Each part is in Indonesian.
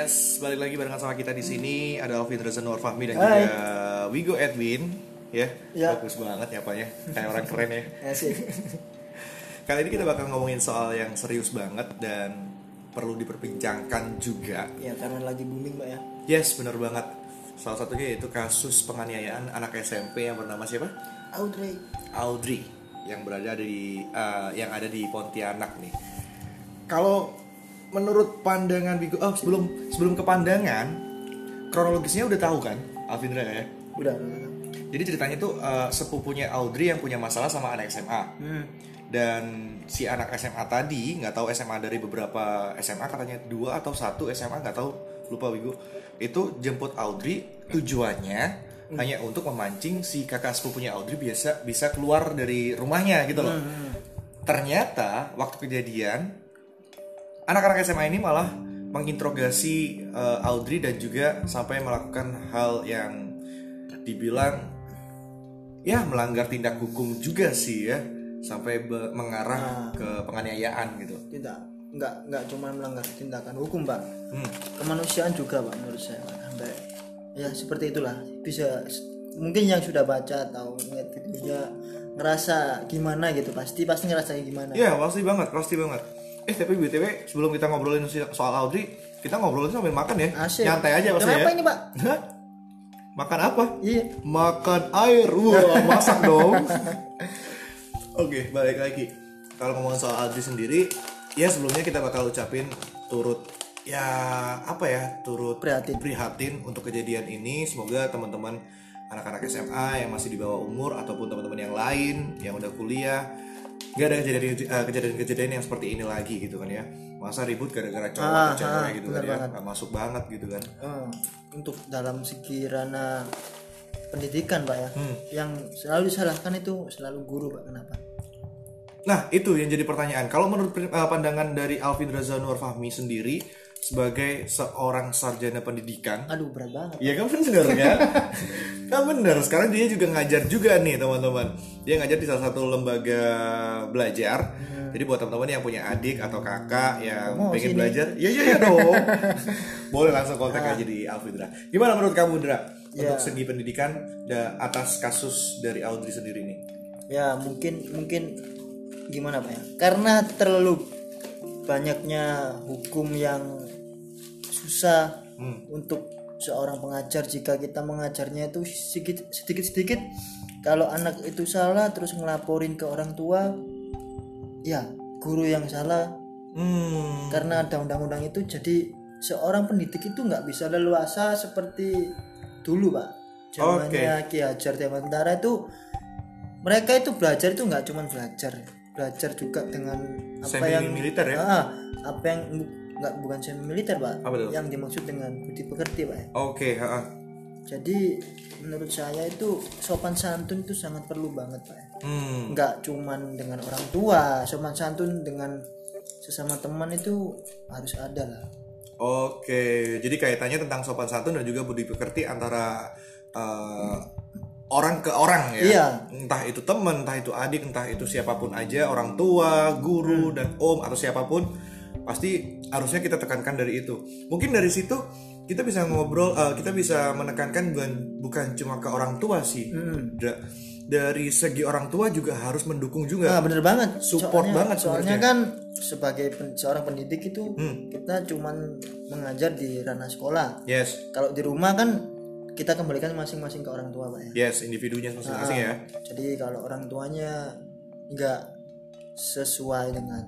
Yes, balik lagi barengan sama kita di sini ada Alvin Reza Nur Fahmi dan Hai. juga Wigo Edwin. Ya, Ya. bagus banget ya apanya, kayak orang keren ya. Kali ini kita bakal ngomongin soal yang serius banget dan perlu diperbincangkan juga. Ya karena lagi booming mbak ya. Yes, bener banget. Salah satunya yaitu kasus penganiayaan anak SMP yang bernama siapa? Audrey. Audrey yang berada di eh, yang ada di Pontianak nih. Kalau menurut pandangan Bigo, oh sebelum sebelum ke pandangan, kronologisnya udah tahu kan, Alvindra ya? Udah. udah. Jadi ceritanya tuh eh, sepupunya Audrey yang punya masalah sama anak SMA. Hmm. Dan si anak SMA tadi nggak tahu SMA dari beberapa SMA katanya dua atau satu SMA nggak tahu lupa Wigo itu jemput Audrey tujuannya hanya untuk memancing si kakak sepupunya Audrey biasa bisa keluar dari rumahnya gitu loh. Ternyata waktu kejadian anak-anak SMA ini malah menginterogasi eh, Audrey dan juga sampai melakukan hal yang dibilang ya melanggar tindak hukum juga sih ya sampai mengarah ke penganiayaan gitu. Tidak. Nggak nggak cuma melanggar tindakan hukum mbak. Hmm. Kemanusiaan juga mbak menurut saya Mbak. Sampai ya seperti itulah. Bisa mungkin yang sudah baca atau ngeliat videonya ngerasa gimana gitu pasti pasti ngerasa gimana. Iya pasti banget, pasti banget. Eh tapi btw sebelum kita ngobrolin soal Audrey, kita ngobrolin sambil makan ya. Asik. Nyantai aja pasti Kenapa ya. ini pak? Makan apa? Iya. Makan air. Wah, masak dong. Oke, balik lagi. Kalau ngomongin soal Audrey sendiri, ya sebelumnya kita bakal ucapin turut ya apa ya turut Prihatin. prihatin untuk kejadian ini. Semoga teman-teman anak-anak SMA yang masih di bawah umur ataupun teman-teman yang lain yang udah kuliah nggak ada kejadian eh, kejadian-kejadian yang seperti ini lagi gitu kan ya. Masa ribut gara-gara cowok Ah, cewek ah, gitu kan ya. Nggak masuk banget gitu kan. Eh, untuk dalam segi ranah pendidikan pak ya, Hmm. yang selalu disalahkan itu selalu guru pak kenapa? Nah, itu yang jadi pertanyaan. Kalau menurut eh, pandangan dari Alvin Reza Nur Fahmi sendiri sebagai seorang sarjana pendidikan, Aduh berat banget. Iya kan bener kan? kan bener. Sekarang dia juga ngajar juga nih teman-teman. Dia ngajar di salah satu lembaga belajar. Jadi buat teman-teman yang punya adik atau kakak yang Mau pengen sini. belajar, ya ya ya dong. Boleh langsung kontak aja di Alvin Dra. Gimana menurut kamu Dra? Untuk Ya. segi pendidikan atas kasus dari Audrey sendiri nih. Ya mungkin mungkin gimana pak ya? Karena terlalu banyaknya hukum yang susah Hmm. untuk seorang pengajar jika kita mengajarnya itu sedikit sedikit sedikit kalau anak itu salah terus ngelaporin ke orang tua ya guru yang salah Hmm. karena ada undang-undang itu jadi seorang pendidik itu nggak bisa leluasa seperti dulu pak zamannya Ki Hajar Dewantara itu mereka itu belajar itu nggak cuma belajar belajar juga dengan apa Semi yang militer ya? Ah, apa yang nggak bukan semi militer pak Apa tuh? yang dimaksud dengan budi pekerti pak ya. Oke, ha-ha. jadi menurut saya itu sopan santun itu sangat perlu banget pak ya Hmm. nggak cuman dengan orang tua sopan santun dengan sesama teman itu harus ada lah Oke, jadi kaitannya tentang sopan santun dan juga budi pekerti antara eh, orang ke orang ya. Iya. Entah itu teman, entah itu adik, entah itu siapa pun aja, orang tua, guru dan om atau siapa pun, pasti harusnya kita tekankan dari itu. Mungkin dari situ kita bisa ngobrol, eh, kita bisa menekankan bukan bukan cuma ke orang tua sih. Da- dari segi orang tua juga harus mendukung juga. nah bener banget Support soalnya, banget soalnya sebenarnya. kan sebagai pen- seorang pendidik itu Hmm. kita cuman mengajar di ranah sekolah Yes, kalau di rumah kan kita kembalikan masing-masing ke orang tua pak ya yes, individunya masing-masing ya. jadi kalau orang tuanya nggak sesuai dengan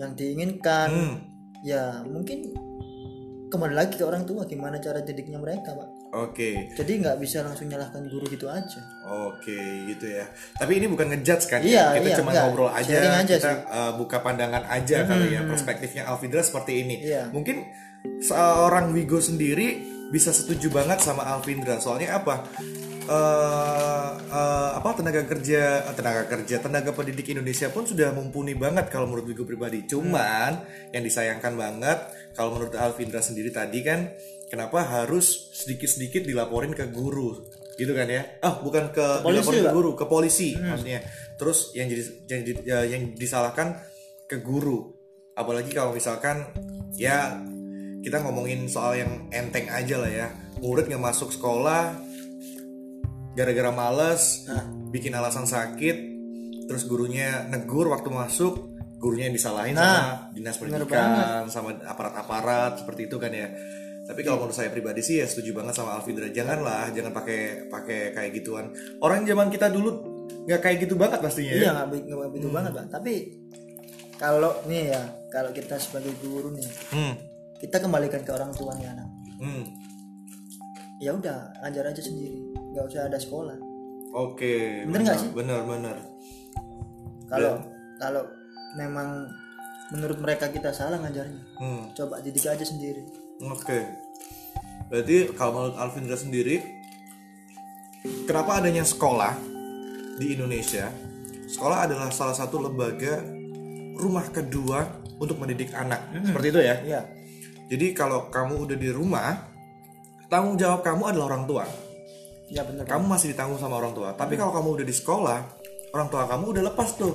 yang diinginkan Hmm. ya mungkin kembali lagi ke orang tua gimana cara didiknya mereka pak Oke. jadi nggak bisa langsung nyalahkan guru gitu aja Oke gitu ya. Tapi ini bukan ngejudge kan? Iya, kita iya, cuma enggak. ngobrol aja, Sharing aja kita sih. Hmm, uh, buka pandangan aja kali ya perspektifnya Alvindra seperti ini. Iya. Mungkin seorang Wigo sendiri bisa setuju banget sama Alvindra. Soalnya apa? Eh, eh, apa tenaga kerja eh, tenaga kerja tenaga pendidik Indonesia pun sudah mumpuni banget kalau menurut Wigo pribadi. Cuman yang disayangkan banget kalau menurut Alvindra sendiri tadi kan kenapa harus sedikit-sedikit dilaporin ke guru gitu kan ya? Ah bukan ke, polisi, dilaporin ke guru ke polisi maksudnya. Terus yang jadi yang, ya, yang disalahkan ke guru. Apalagi kalau misalkan ya kita ngomongin soal yang enteng aja lah ya. Murid nggak masuk sekolah gara-gara males Nah. bikin alasan sakit terus gurunya negur waktu masuk gurunya yang disalahin Nah, sama dinas pendidikan sama aparat-aparat seperti itu kan ya. Tapi kalau menurut saya pribadi sih ya setuju banget sama Alvindra janganlah jangan pakai pakai kayak gituan. Orang zaman kita dulu nggak kayak gitu banget pastinya iya ya nggak be- nggak begitu banget pak. Tapi kalau nih ya kalau kita sebagai guru nih hmm. Kita kembalikan ke orang tua nih anak Hmm. ya udah ajar aja sendiri nggak usah ada sekolah oke Bener nggak sih? bener bener kalau kalau memang menurut mereka kita salah ngajarnya hmm. coba didik aja sendiri Oke. Berarti kalau menurut Alvindra sendiri, kenapa adanya sekolah di Indonesia? Sekolah adalah salah satu lembaga rumah kedua untuk mendidik anak. Seperti itu ya. iya Jadi kalau kamu udah di rumah, tanggung jawab kamu adalah orang tua. iya bener Kamu masih ditanggung sama orang tua. Tapi kalau kamu udah di sekolah, orang tua kamu udah lepas tuh.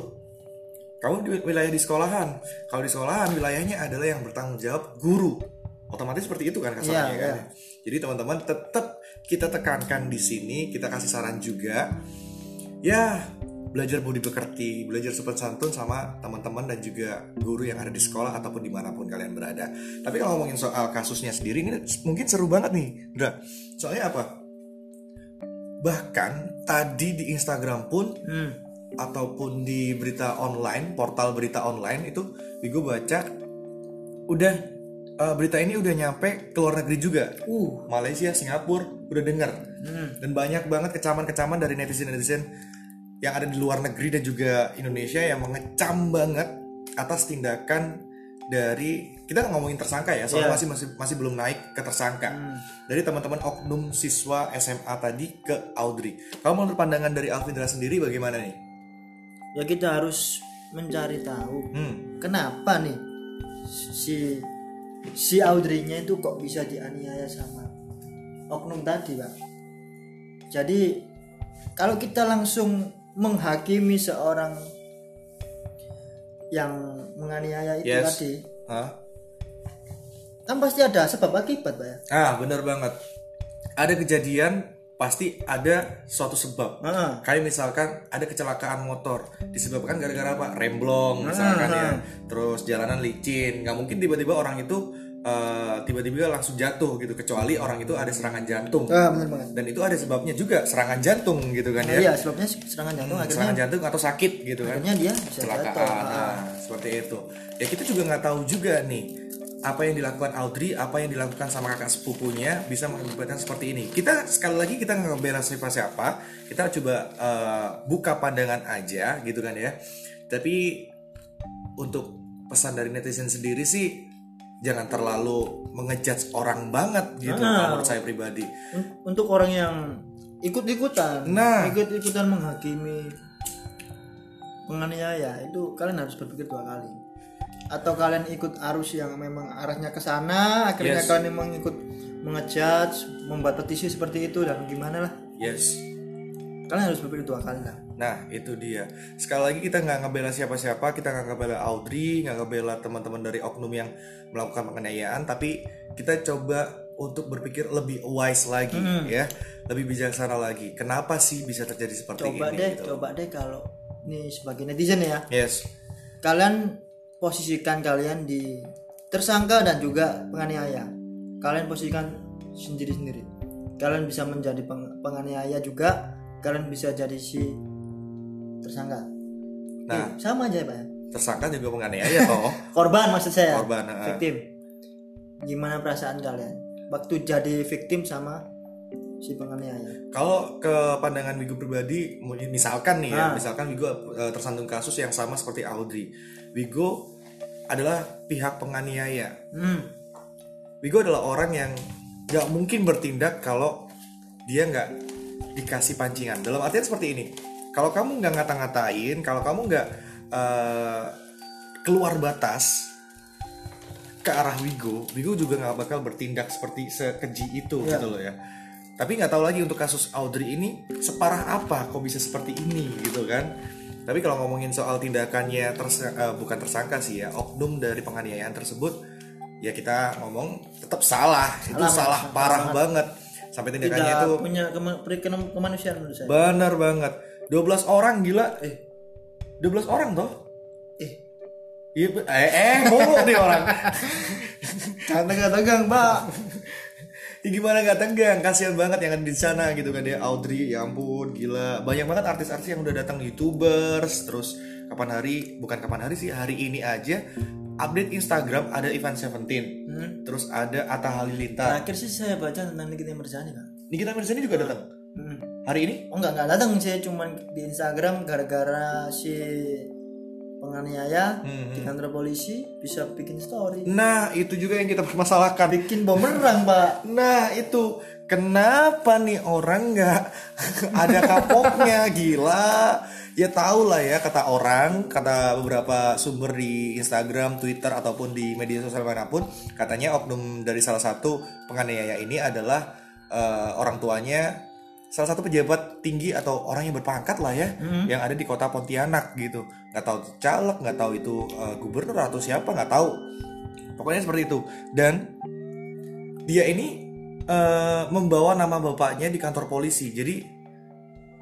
Kamu di wilayah di sekolahan. Kalau di sekolahan wilayahnya adalah yang bertanggung jawab guru. Otomatis seperti itu kan kasarnya Iya, kan. iya. Jadi teman-teman tetap kita tekankan di sini, kita kasih saran juga. Ya, belajar budi pekerti, belajar sopan santun sama teman-teman dan juga guru yang ada di sekolah ataupun di mana pun kalian berada. Tapi kalau ngomongin soal kasusnya sendiri ini mungkin seru banget nih, Dra. Soalnya apa? Bahkan tadi di Instagram pun hmm. ataupun di berita online, portal berita online itu Wigo baca udah eh, berita ini udah nyampe ke luar negeri juga. uh Malaysia, Singapura udah dengar. hmm. Dan banyak banget kecaman-kecaman dari netizen-netizen yang ada di luar negeri dan juga Indonesia yang mengecam banget atas tindakan dari kita ngomongin tersangka ya, soalnya Iya. masih masih masih belum naik ke tersangka. Hmm. Dari teman-teman oknum siswa SMA tadi ke Audrey. Kalau menurut pandangan dari Alvindra sendiri bagaimana nih? ya kita harus mencari tahu Hmm, kenapa nih si si Audrey-nya itu kok bisa dianiaya sama oknum tadi pak jadi kalau kita langsung menghakimi seorang yang menganiaya itu Yes. tadi Hah? kan pasti ada sebab akibat pak ya Ah, bener banget. Ada kejadian pasti ada suatu sebab. Heeh. Kayak misalkan ada kecelakaan motor disebabkan gara-gara apa? Remblong misalkan ya. Terus jalanan licin. Nggak mungkin tiba-tiba orang itu eh, tiba-tiba langsung jatuh gitu kecuali orang itu ada serangan jantung. ah benar banget Dan itu ada sebabnya juga serangan jantung gitu kan Nah, ya. iya sebabnya serangan jantung akhirnya Serangan jantung atau sakit gitu kan. akhirnya dia bisa jatuh Ah. nah, seperti itu ya kita juga nggak tahu juga nih apa yang dilakukan Audrey apa yang dilakukan sama kakak sepupunya bisa mengakibatkan seperti ini kita sekali lagi kita nggak ngebela siapa siapa kita coba eh, buka pandangan aja gitu kan ya tapi untuk pesan dari netizen sendiri sih jangan terlalu mengejudge orang banget gitu Ah. kalau menurut saya pribadi Un- untuk orang yang ikut-ikutan Nah. ikut-ikutan menghakimi penganiaya itu kalian harus berpikir dua kali atau kalian ikut arus yang memang arahnya ke sana akhirnya Yes. kalian memang ikut mengejudge membuat petisi seperti itu dan gimana lah yes kalian harus berpikir dua kali lah. Nah itu dia. Sekali lagi kita nggak ngebela siapa-siapa Kita nggak ngebela Audrey nggak ngebela teman-teman dari oknum yang melakukan penganiayaan Tapi kita coba untuk berpikir lebih wise lagi ya. Lebih bijaksana lagi. Kenapa sih bisa terjadi seperti coba ini deh gitu. coba deh kalau nih sebagai netizen ya. Yes. Kalian posisikan kalian di tersangka dan juga penganiaya. Kalian posisikan sendiri-sendiri. Kalian bisa menjadi peng- penganiaya juga kalian bisa jadi si tersangka Nah. Eh, sama aja pak Tersangka juga penganiaya toh korban maksud saya Korban, ha-ha. victim gimana perasaan kalian waktu jadi victim sama si penganiaya Kalau ke pandangan Wigo pribadi, misalkan nih ya, Ah. misalkan Wigo eh, tersandung kasus yang sama seperti Audrey, Wigo adalah pihak penganiaya. hmm. Wigo adalah orang yang nggak mungkin bertindak kalau dia nggak dikasih pancingan. Dalam artian seperti ini, kalau kamu nggak ngata-ngatain, kalau kamu nggak eh, keluar batas ke arah Wigo, Wigo juga nggak bakal bertindak seperti sekeji itu Iya. gitu loh ya. Tapi nggak tahu lagi untuk kasus Audrey ini separah apa kok bisa seperti ini gitu kan. Tapi kalau ngomongin soal tindakannya tersa- eh, bukan tersangka sih ya, oknum dari penganiayaan tersebut ya kita ngomong tetap salah, itu Salah, salah parah banget sampai tindakannya tidak itu punya kema- kemanusiaan menurut saya. Benar banget. 12 orang gila. Eh 12 orang toh? Eh. Iya, eh, eh, mulu nih orang. jangan tegang-tegang mbak Ya gimana gak tegang, kasihan banget yang ada di sana gitu kan dia Audrey, ya ampun, gila. Banyak banget artis-artis yang udah datang youtubers, terus kapan hari, bukan kapan hari sih, hari ini aja update Instagram ada Ivan Seventeen, Hmm. terus ada Atta Halilintar. terakhir sih saya baca tentang Nikita Mirzani kak Nikita Mirzani juga datang Hmm. hari ini. oh enggak enggak datang saya cuman di Instagram gara-gara si penganiaya Hmm, di kantor polisi bisa bikin story Nah itu juga yang kita permasalahkan. bikin bumerang pak Nah itu kenapa nih orang nggak ada kapoknya gila ya tau lah ya kata orang kata beberapa sumber di Instagram Twitter ataupun di media sosial mana pun katanya oknum dari salah satu penganiaya ini adalah eh, orang tuanya salah satu pejabat tinggi atau orang yang berpangkat lah ya yang ada di kota Pontianak gitu. Nggak tahu itu caleg nggak tahu itu eh, gubernur atau siapa nggak tahu. Pokoknya seperti itu. Dan dia ini eh, membawa nama bapaknya di kantor polisi. Jadi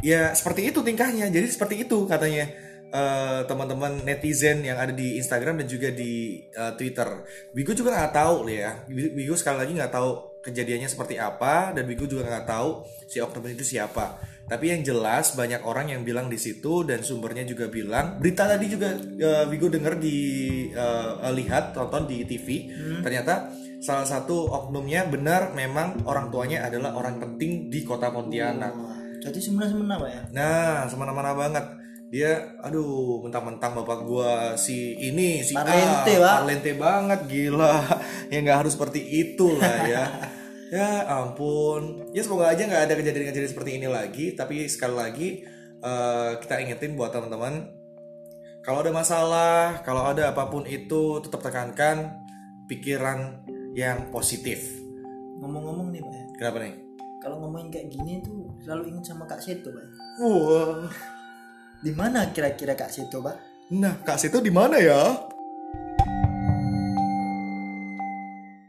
ya seperti itu tingkahnya. Jadi seperti itu katanya eh, teman-teman netizen yang ada di Instagram dan juga di eh, Twitter. Bigo juga nggak tahu ya. Bigo sekali lagi nggak tahu kejadiannya seperti apa dan Bigo juga nggak tahu si oknum itu siapa. Tapi yang jelas banyak orang yang bilang di situ dan sumbernya juga bilang berita tadi juga eh, Bigo dengar di eh, lihat tonton di TV ternyata salah satu oknumnya benar memang orang tuanya adalah orang penting di kota Pontianak. Jadi semena-semena pak ya Nah, semena-mena banget. Dia, aduh, mentang-mentang bapak gua si ini, si Parlente, A, Pak. parlente banget, gila. ya nggak harus seperti itu lah ya. ya ampun. Ya semoga aja nggak ada kejadian-kejadian seperti ini lagi. Tapi sekali lagi eh, kita ingetin buat teman-teman, kalau ada masalah, kalau ada apa pun itu, tetap tekankan pikiran yang positif. ngomong-ngomong nih pak ya Kenapa nih? Kalau ngomongin kayak gini tuh selalu ingat sama Kak Seto pak. Wah. di mana kira-kira Kak Seto pak Nah, Kak Seto di mana ya?